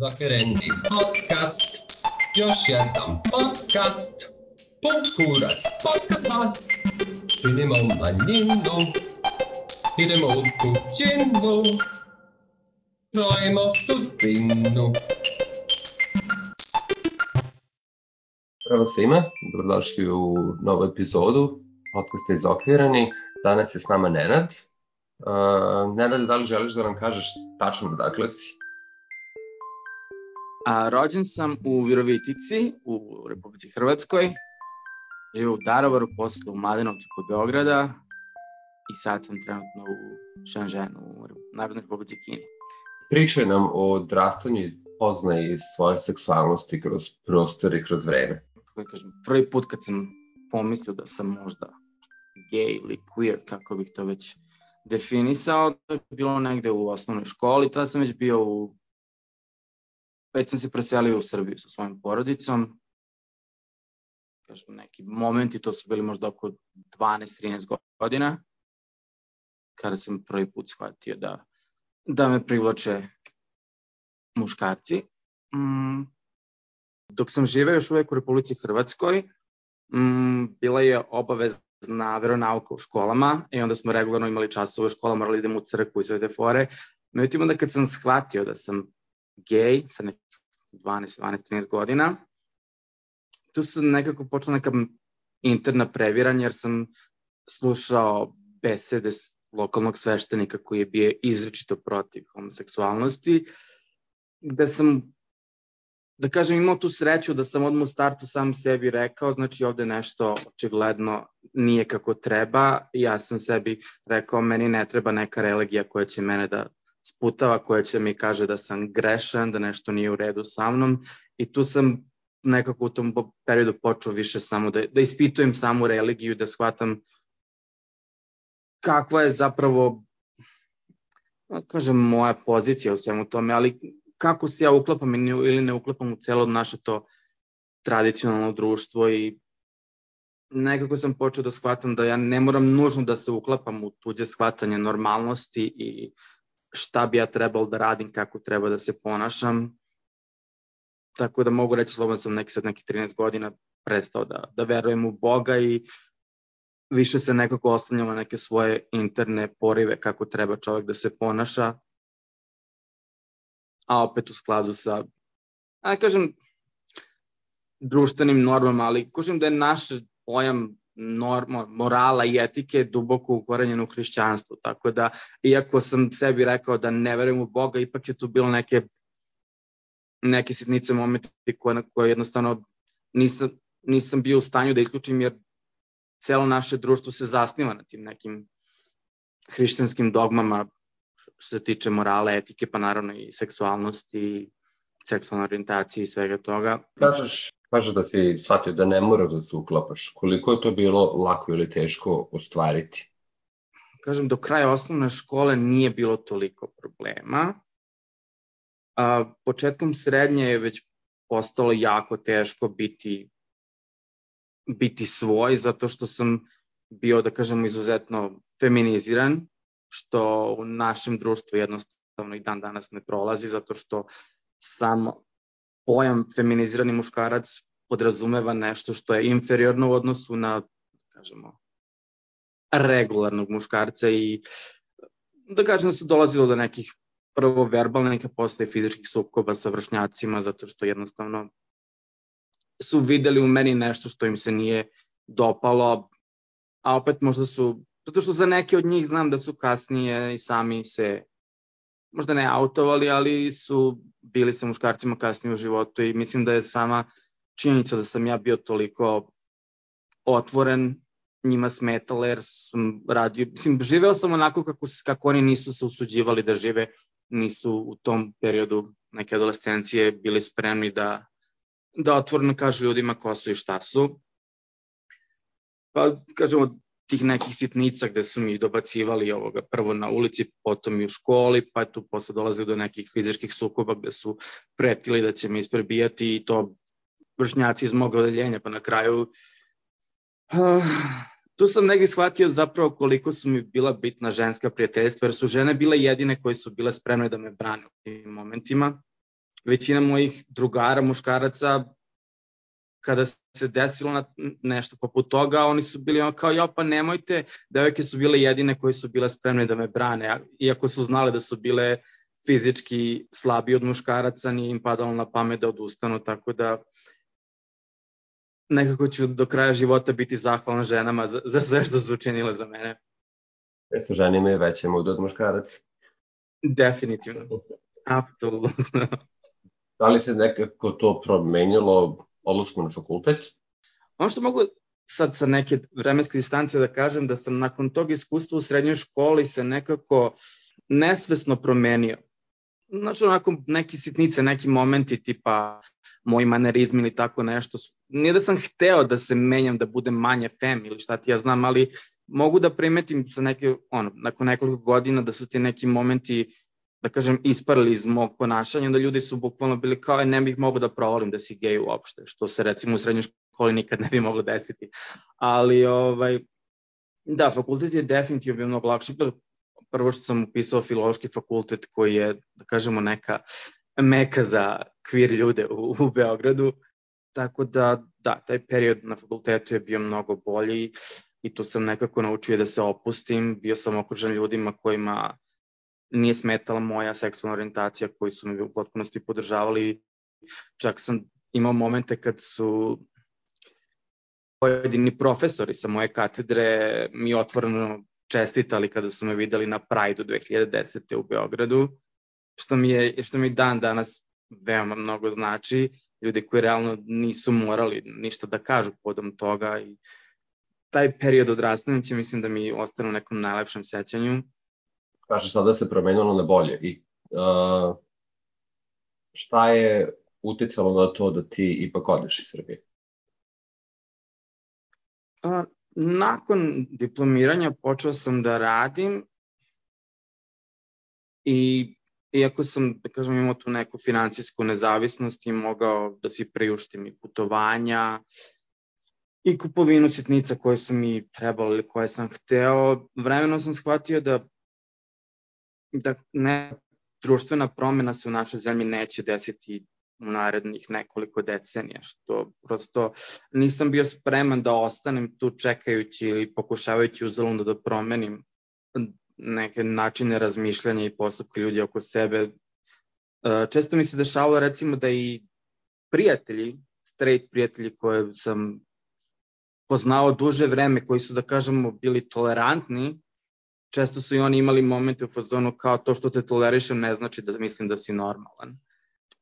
Zakreni podcast, još jedan podcast, pun kurac podcast, činimo manjinu, idemo u kućinu, trojimo sudbinu. Prvo svima, dobrodošli u novu epizodu podcasta Izokvirani. Danas je s nama Nenad. Uh, Nenad, da li želiš da nam kažeš tačno dakle si? A, rođen sam u Virovitici u Republici Hrvatskoj. Živo u Darovaru, posle u Mladenovcu kod Beograda i sad sam trenutno u Shenzhenu u Narodnoj Republici Kini. Pričaj nam o odrastanju i poznaj svoje seksualnosti kroz prostor i kroz vreme. Kako kažem, prvi put kad sam pomislio da sam možda gay ili queer, kako bih to već definisao, to je bilo negde u osnovnoj školi, tada sam već bio u već sam se preselio u Srbiju sa svojom porodicom. Kažem, neki momenti, to su bili možda oko 12-13 godina, kada sam prvi put shvatio da, da me privlače muškarci. Mm, dok sam živeo još uvek u Republici Hrvatskoj, mm, bila je obavezna veronauka u školama i onda smo regularno imali časove u školama, morali da idemo u crkvu i sve te fore. Međutim, onda kad sam shvatio da sam gej sa nekim 12, 12, 13 godina. Tu se nekako počela neka interna previranja jer sam slušao besede lokalnog sveštenika koji je bio izričito protiv homoseksualnosti, gde sam da kažem, imao tu sreću da sam odmah u startu sam sebi rekao, znači ovde nešto očigledno nije kako treba. Ja sam sebi rekao, meni ne treba neka religija koja će mene da sputava koja će mi kaže da sam grešan, da nešto nije u redu sa mnom. I tu sam nekako u tom periodu počeo više samo da, da ispitujem samu religiju, da shvatam kakva je zapravo kažem moja pozicija u svemu tome, ali kako se ja uklapam ili ne uklapam u celo naše to tradicionalno društvo i nekako sam počeo da shvatam da ja ne moram nužno da se uklapam u tuđe shvatanje normalnosti i šta bi ja trebalo da radim, kako treba da se ponašam. Tako da mogu reći, slobodno sam neki sad neki 13 godina prestao da, da verujem u Boga i više se nekako oslanjam na neke svoje interne porive kako treba čovjek da se ponaša, a opet u skladu sa, a kažem, društvenim normama, ali kažem da je naš pojam norma, morala i etike duboko ukorenjeno u hrišćanstvu. Tako da, iako sam sebi rekao da ne verujem u Boga, ipak je tu bilo neke neke sitnice, momenti koje, koje jednostavno nisam, nisam bio u stanju da isključim, jer celo naše društvo se zasniva na tim nekim hrišćanskim dogmama što se tiče morale, etike, pa naravno i seksualnosti, seksualne orijentacije i svega toga. Kažeš Kaže da si shvatio da ne mora da se uklapaš. Koliko je to bilo lako ili teško ostvariti? Kažem, do kraja osnovne škole nije bilo toliko problema. A, početkom srednje je već postalo jako teško biti biti svoj, zato što sam bio, da kažemo, izuzetno feminiziran, što u našem društvu jednostavno i dan danas ne prolazi, zato što sam pojam feminizirani muškarac podrazumeva nešto što je inferiorno u odnosu na, kažemo, regularnog muškarca i da kažem da su dolazilo do nekih prvo verbalnih, a posle fizičkih sukoba sa vršnjacima, zato što jednostavno su videli u meni nešto što im se nije dopalo, a opet možda su, zato što za neke od njih znam da su kasnije i sami se možda ne autovali, ali su bili sa muškarcima kasnije u životu i mislim da je sama činjenica da sam ja bio toliko otvoren njima smetala jer sam radio, mislim, živeo sam onako kako, kako oni nisu se usuđivali da žive, nisu u tom periodu neke adolescencije bili spremni da, da otvoreno kažu ljudima ko su i šta su. Pa, kažemo, tih nekih sitnica gde su mi dobacivali ovoga prvo na ulici, potom i u školi, pa tu posle dolazio do nekih fizičkih sukoba gde su pretili da će me isprebijati i to vršnjaci iz mog odeljenja, pa na kraju uh, tu sam negdje shvatio zapravo koliko su mi bila bitna ženska prijateljstva, jer su žene bile jedine koje su bile spremne da me brane u tim momentima. većina mojih drugara, muškaraca, kada se desilo na nešto poput toga, oni su bili ono kao, ja pa nemojte, devojke su bile jedine koje su bile spremne da me brane, iako su znale da su bile fizički slabi od muškaraca, nije im padalo na pamet da odustanu, tako da nekako ću do kraja života biti zahvalan ženama za, za sve što su učinile za mene. Eto, žene imaju veće muda od muškaraca. Definitivno. Apsolutno. Da li se nekako to promenilo odlasku na fakultet? Ono što mogu sad sa neke vremenske distance da kažem da sam nakon tog iskustva u srednjoj školi se nekako nesvesno promenio. Znači, onako neki sitnice, neki momenti tipa moji manerizmi ili tako nešto. Nije da sam hteo da se menjam, da budem manje fem ili šta ti ja znam, ali mogu da primetim sa neke, ono, nakon nekoliko godina da su ti neki momenti da kažem, isparili iz mog ponašanja, da ljudi su bukvalno bili kao, e, ne bih mogo da provolim da si gej uopšte, što se recimo u srednjoj školi nikad ne bi moglo desiti. Ali, ovaj, da, fakultet je definitivno bio mnogo lakši. Prvo što sam upisao filološki fakultet koji je, da kažemo, neka meka za kvir ljude u, u Beogradu, tako da, da, taj period na fakultetu je bio mnogo bolji i tu sam nekako naučio da se opustim, bio sam okružen ljudima kojima nije smetala moja seksualna orijentacija koji su me u potpunosti podržavali. Čak sam imao momente kad su pojedini profesori sa moje katedre mi otvoreno čestitali kada su me videli na Pride-u 2010. u Beogradu, što mi je što mi dan danas veoma mnogo znači, ljudi koji realno nisu morali ništa da kažu podom toga i taj period odrastanja će mislim da mi ostane u nekom najlepšem sećanju kažeš sada se promenilo na bolje i uh, šta je uticalo na to da ti ipak odeš iz Srbije? A, nakon diplomiranja počeo sam da radim i iako sam, da kažem, imao tu neku financijsku nezavisnost i mogao da si priuštim i putovanja i kupovinu sitnica koje su mi trebalo ili koje sam hteo, vremeno sam shvatio da da ne, društvena promena se u našoj zemlji neće desiti u narednih nekoliko decenija, što prosto nisam bio spreman da ostanem tu čekajući ili pokušavajući uzaludno da promenim neke načine razmišljanja i postupke ljudi oko sebe. E, često mi se dešavalo recimo da i prijatelji, straight prijatelji koje sam poznao duže vreme, koji su da kažemo bili tolerantni, često su i oni imali momente u fazonu kao to što te tolerišem ne znači da mislim da si normalan.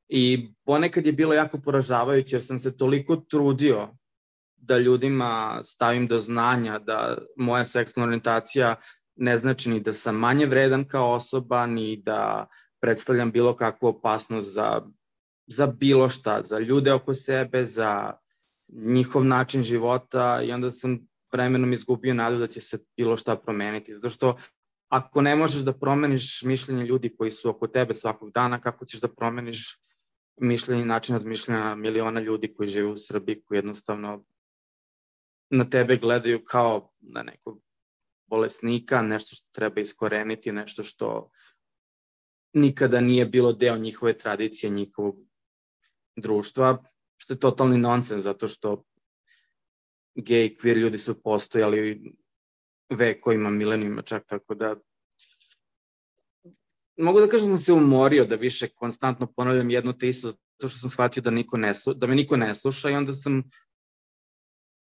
I ponekad je bilo jako poražavajuće jer sam se toliko trudio da ljudima stavim do znanja da moja seksualna orientacija ne znači ni da sam manje vredan kao osoba, ni da predstavljam bilo kakvu opasnost za, za bilo šta, za ljude oko sebe, za njihov način života i onda sam vremenom izgubio nadu da će se bilo šta promeniti. Zato što ako ne možeš da promeniš mišljenje ljudi koji su oko tebe svakog dana, kako ćeš da promeniš mišljenje i način razmišljanja miliona ljudi koji žive u Srbiji, koji jednostavno na tebe gledaju kao na nekog bolesnika, nešto što treba iskoreniti, nešto što nikada nije bilo deo njihove tradicije, njihovog društva, što je totalni nonsens, zato što gej, queer ljudi su postojali vekovima, milenijima čak, tako da mogu da kažem da sam se umorio da više konstantno ponavljam jedno te isto, zato što sam shvatio da, niko ne, da me niko ne sluša i onda sam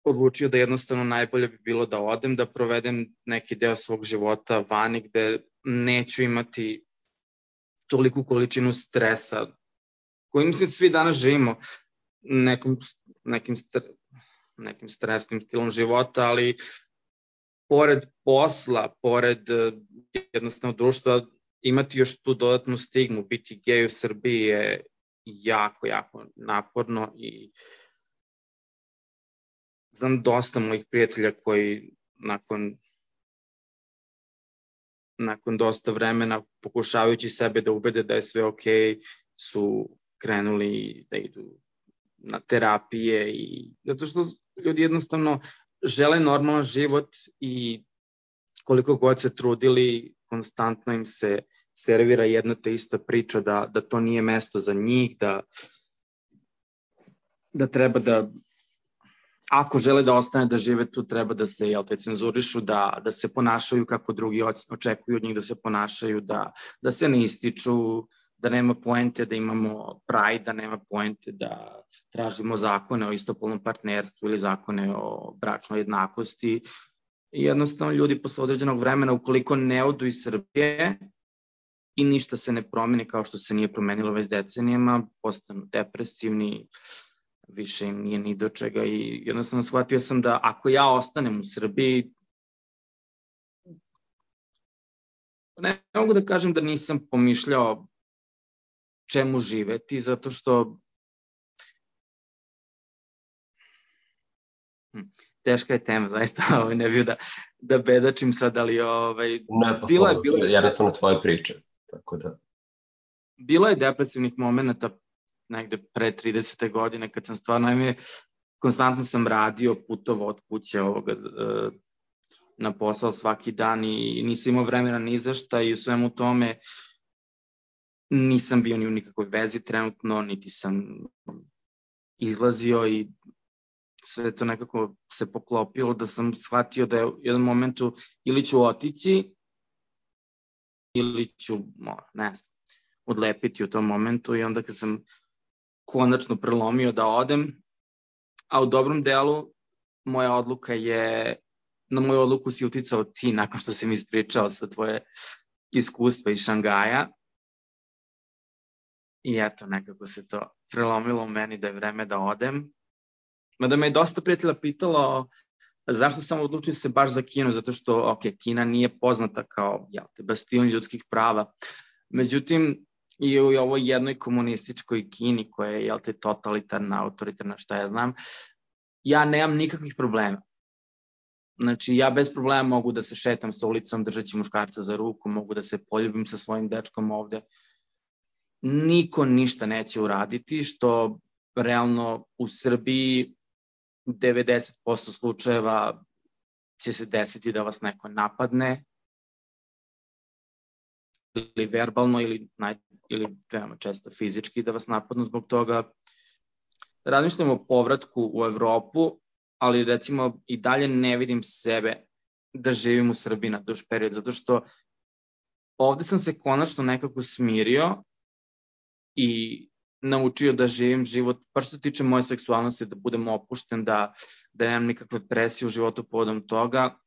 odlučio da jednostavno najbolje bi bilo da odem, da provedem neki deo svog života vani gde neću imati toliku količinu stresa koji mislim svi danas živimo nekom, nekim nekim stresnim stilom života, ali pored posla, pored eh, jednostavno društva, imati još tu dodatnu stigmu, biti gej u Srbiji je jako, jako naporno i znam dosta mojih prijatelja koji nakon nakon dosta vremena pokušavajući sebe da ubede da je sve ok, su krenuli da idu na terapije i zato što ljudi jednostavno žele normalan život i koliko god se trudili, konstantno im se servira jedna te ista priča da, da to nije mesto za njih, da, da treba da ako žele da ostane da žive tu, treba da se jel te, cenzurišu, da, da se ponašaju kako drugi očekuju od njih da se ponašaju, da, da se ne ističu, da nema poente da imamo pride, da nema poente da tražimo zakone o istopolnom partnerstvu ili zakone o bračnoj jednakosti. Jednostavno ljudi posle određenog vremena, ukoliko ne odu iz Srbije i ništa se ne promeni kao što se nije promenilo već decenijama, postanu depresivni, više im nije ni do čega i jednostavno shvatio sam da ako ja ostanem u Srbiji, ne mogu da kažem da nisam pomišljao čemu živeti, zato što hm, teška je tema, zaista ovaj, ne bih da, da bedačim sad, ali ovaj, ne, pa bila je, bila je, jednostavno tvoje priče, tako da. Bilo je depresivnih momenta negde pre 30. godine kad sam stvarno, najme, konstantno sam radio, putovo od kuće ovoga, e, na posao svaki dan i nisam imao vremena ni za šta i u svemu tome nisam bio ni u nikakvoj vezi trenutno, niti sam izlazio i sve to nekako se poklopilo da sam shvatio da je u jednom momentu ili ću otići ili ću, ne znam, odlepiti u tom momentu i onda kad sam konačno prelomio da odem, a u dobrom delu moja odluka je, na moju odluku si uticao ti nakon što sam ispričao sa tvoje iskustva iz Šangaja. I eto, nekako se to prelomilo u meni da je vreme da odem. Mada me je dosta prijatelja pitalo zašto sam odlučio se baš za Kinu, zato što, ok, Kina nije poznata kao, jel te, bastion ljudskih prava. Međutim, i u ovoj jednoj komunističkoj Kini koja je, jel te, totalitarna, autoritarna, šta ja znam, ja nemam nikakvih problema. Znači, ja bez problema mogu da se šetam sa ulicom držeći muškarca za ruku, mogu da se poljubim sa svojim dečkom ovde. Niko ništa neće uraditi, što realno u Srbiji 90% slučajeva će se desiti da vas neko napadne ili verbalno ili, naj, ili veoma često fizički da vas napadnu zbog toga. Razmišljam o povratku u Evropu, ali recimo i dalje ne vidim sebe da živim u Srbiji na duž period, zato što ovde sam se konačno nekako smirio i naučio da živim život, pa što se tiče moje seksualnosti, da budem opušten, da, da nemam nikakve presije u životu povodom toga.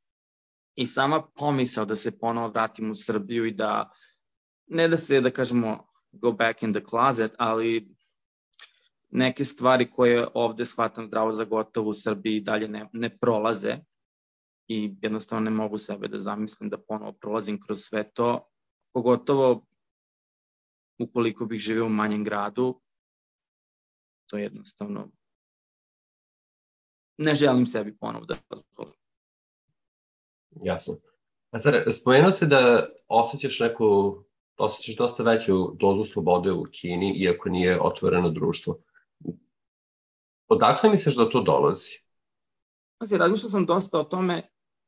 I sama pomisao da se ponovo vratim u Srbiju i da, ne da se, da kažemo, go back in the closet, ali neke stvari koje ovde shvatam zdravo za gotovo u Srbiji dalje ne, ne prolaze i jednostavno ne mogu sebe da zamislim da ponovo prolazim kroz sve to, pogotovo ukoliko bih živeo u manjem gradu, to jednostavno ne želim sebi ponovo da dozvolim. Jasno. A sad, spomenuo se da osjećaš neku, osjećaš dosta veću dozu slobode u Kini, iako nije otvoreno društvo. Odakle misliš da to dolazi? Znači, razmišljao sam dosta o tome,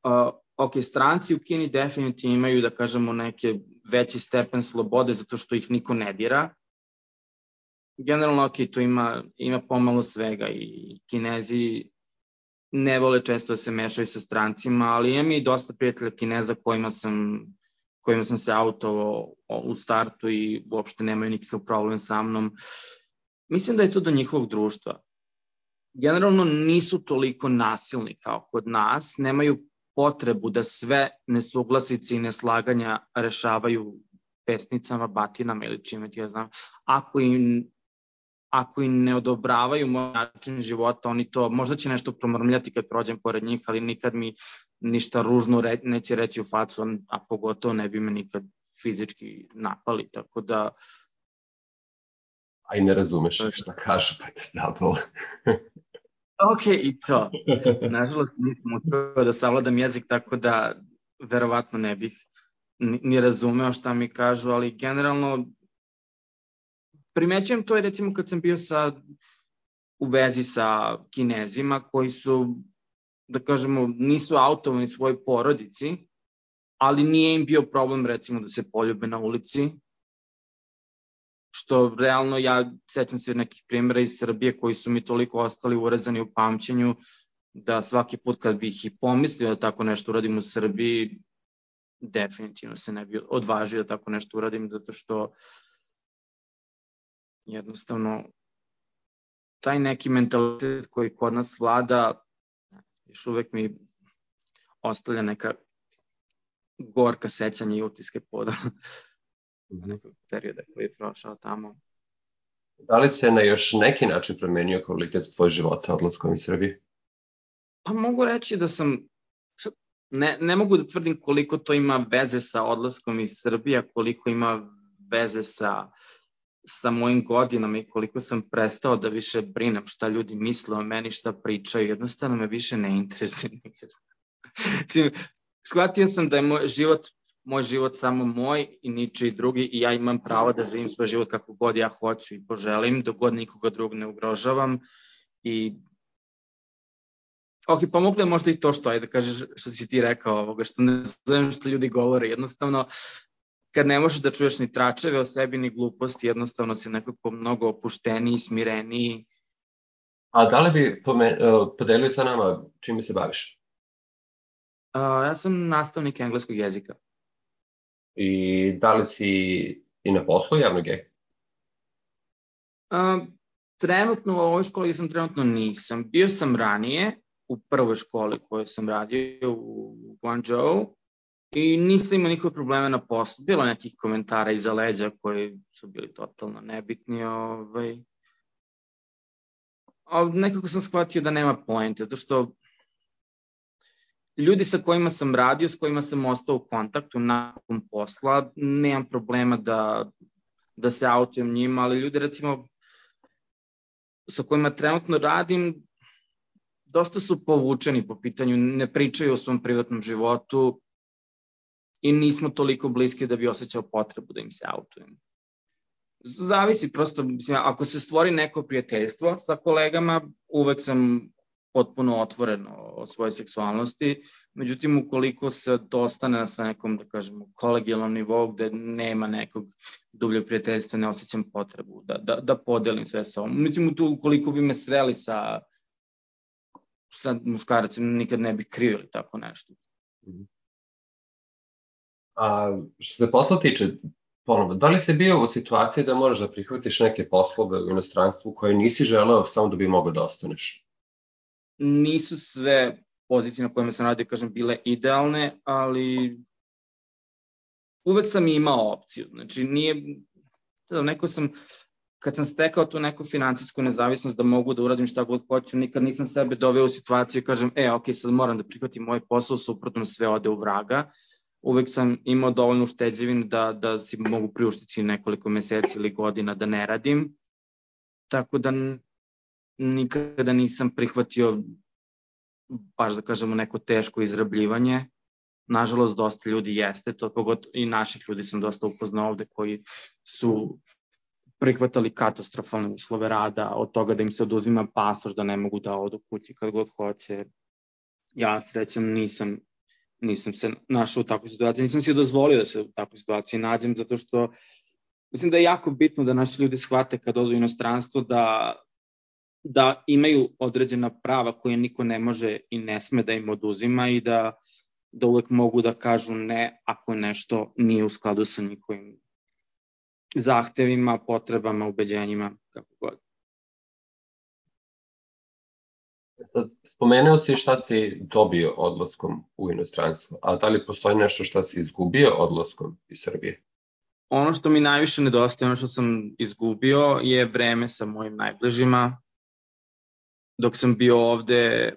uh, ok, stranci u Kini definitivno imaju, da kažemo, neke veći stepen slobode zato što ih niko ne dira, generalno ok, tu ima, ima pomalo svega i kinezi ne vole često da se mešaju sa strancima, ali imam i dosta prijatelja kineza kojima sam, kojima sam se autovao u startu i uopšte nemaju nikakav problem sa mnom. Mislim da je to do njihovog društva. Generalno nisu toliko nasilni kao kod nas, nemaju potrebu da sve nesuglasice i neslaganja rešavaju pesnicama, batinama ili čime ti ja znam. Ako im ako im ne odobravaju moj način života, oni to, možda će nešto promrmljati kad prođem pored njih, ali nikad mi ništa ružno re, neće reći u facu, a pogotovo ne bi me nikad fizički napali, tako da... A i ne razumeš šta kažu, pa te napalo. ok, i to. Nažalost, nisam uspio da savladam jezik, tako da verovatno ne bih ni razumeo šta mi kažu, ali generalno primećujem to je recimo kad sam bio sa, u vezi sa kinezima koji su, da kažemo, nisu autovani svoj porodici, ali nije im bio problem recimo da se poljube na ulici, što realno ja sećam se nekih primjera iz Srbije koji su mi toliko ostali urezani u pamćenju da svaki put kad bih i pomislio da tako nešto uradim u Srbiji, definitivno se ne bi odvažio da tako nešto uradim, zato što jednostavno taj neki mentalitet koji kod nas vlada još uvek mi ostavlja neka gorka sećanja i utiske poda nekog perioda koji je prošao tamo. Da li se na još neki način promenio kvalitet tvoj života odlaskom iz Srbije? Pa mogu reći da sam, ne, ne mogu da tvrdim koliko to ima veze sa odlaskom iz Srbije, koliko ima veze sa, sa mojim godinama i koliko sam prestao da više brinem šta ljudi misle o meni, šta pričaju, jednostavno me više ne interesuje. Shvatio sam da je moj život moj život samo moj i ničiji drugi i ja imam pravo da živim svoj život kako god ja hoću i poželim, dok god nikoga drugog ne ugrožavam i Ok, pomoglo je možda i to što, ajde da kažeš što si ti rekao, ovoga, što ne zovem što ljudi govore, jednostavno kad ne možeš da čuješ ni tračeve o sebi, ni gluposti, jednostavno si nekako mnogo opušteniji, smireniji. A da li bi pome, podelio sa nama čime se baviš? A, ja sam nastavnik engleskog jezika. I da li si i na poslu javnog je? A, trenutno u ovoj školi sam trenutno nisam. Bio sam ranije u prvoj školi koju sam radio u Guangzhou i nisam imao nikakve probleme na poslu. Bilo nekih komentara iza leđa koji su bili totalno nebitni. Ovaj. A nekako sam shvatio da nema poente, zato što ljudi sa kojima sam radio, s kojima sam ostao u kontaktu nakon posla, nemam problema da, da se autujem njima, ali ljudi recimo sa kojima trenutno radim, dosta su povučeni po pitanju, ne pričaju o svom privatnom životu i nismo toliko bliski da bi osjećao potrebu da im se autujem. Zavisi prosto, mislim, ako se stvori neko prijateljstvo sa kolegama, uvek sam potpuno otvoren o svojoj seksualnosti, međutim ukoliko se to ostane na nekom, da kažemo, kolegijalnom nivou gde nema nekog dubljeg prijateljstva, ne osjećam potrebu da, da, da podelim sve sa ovom. Međutim, tu, ukoliko bi me sreli sa, sa muškaracima, nikad ne bi krivili tako nešto. Mhm. A što se posla tiče, ponovo, da li si bio u situaciji da moraš da prihvatiš neke poslove u inostranstvu koje nisi želeo samo da bi mogao da ostaneš? Nisu sve pozicije na kojima sam radio, kažem, bile idealne, ali uvek sam imao opciju. Znači, nije, da, neko sam, kad sam stekao tu neku financijsku nezavisnost da mogu da uradim šta god hoću, nikad nisam sebe doveo u situaciju i kažem, e, ok, sad moram da prihvatim moj posao, suprotno sve ode u vraga. Uvek sam imao dovoljno ušteđevin da, da si mogu priuštiti nekoliko meseci ili godina da ne radim. Tako da nikada nisam prihvatio baš da kažemo neko teško izrabljivanje. Nažalost, dosta ljudi jeste, to pogotovo i naših ljudi sam dosta upoznao ovde koji su prihvatali katastrofalne uslove rada, od toga da im se oduzima pasoš, da ne mogu da odu kući kad god hoće. Ja srećem nisam, nisam se našao u takvoj situaciji, nisam si dozvolio da se u takvoj situaciji nađem, zato što mislim da je jako bitno da naši ljudi shvate kad odu u inostranstvo da da imaju određena prava koje niko ne može i ne sme da im oduzima i da, da uvek mogu da kažu ne ako nešto nije u skladu sa njihovim zahtevima, potrebama, ubeđenjima, kako god. Spomenuo si šta si dobio odlaskom u inostranstvo, a da li postoji nešto šta si izgubio odlaskom iz Srbije? Ono što mi najviše nedostaje, ono što sam izgubio je vreme sa mojim najbližima, dok sam bio ovde,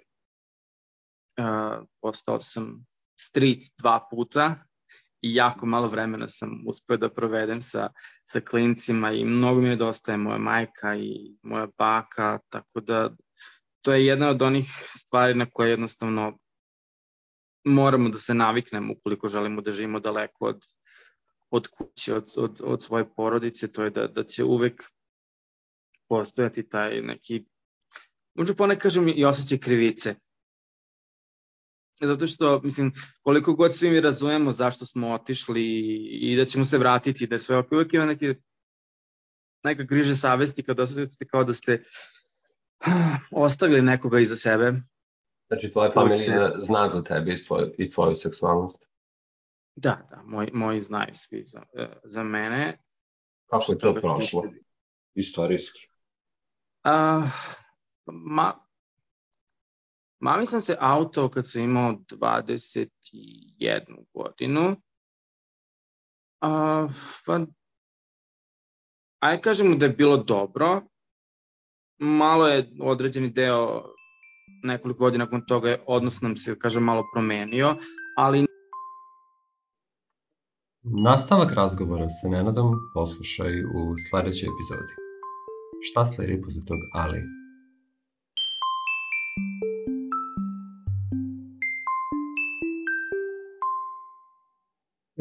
uh, postao sam street dva puta i jako malo vremena sam uspeo da provedem sa, sa klincima i mnogo mi nedostaje moja majka i moja baka, tako da to je jedna od onih stvari na koje jednostavno moramo da se naviknemo ukoliko želimo da živimo daleko od, od kuće, od, od, od svoje porodice, to je da, da će uvek postojati taj neki možda ponekad kažem i osjećaj krivice. zato što, mislim, koliko god svi mi razumemo zašto smo otišli i da ćemo se vratiti, da sve ok, uvek ima neke neka griže savesti kad osetite kao da ste ostavili nekoga iza sebe. Znači, tvoja familija zna za tebe i tvoju, i tvoju seksualnost? Da, da, moji, moji znaju svi za, e, za mene. Kako je to prošlo, istorijski? Uh, ma, mami sam se auto kad sam imao 21 godinu. Uh, pa, aj kažemo da je bilo dobro. Malo je određeni deo nekoliko godina nakon toga odnos nam se, kažem, malo promenio, ali Nastavak razgovora sa Nenadom poslušaj u sledećoj epizodi. Šta sledi posle tog ali?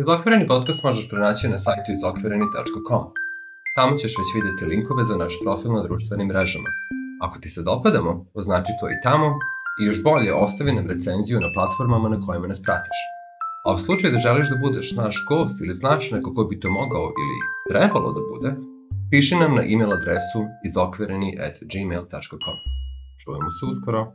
Izokvireni podcast možeš pronaći na sajtu izokvireni.com. Tamo ćeš već videti linkove za naš profil na društvenim mrežama. Ako ti se dopadamo, označi to i tamo i još bolje ostavi nam recenziju na platformama na kojima nas pratiš. A u slučaju da želiš da budeš naš gost ili znaš neko ko bi to mogao ili trebalo da bude, piši nam na e-mail adresu izokvireni Var mısınız kral?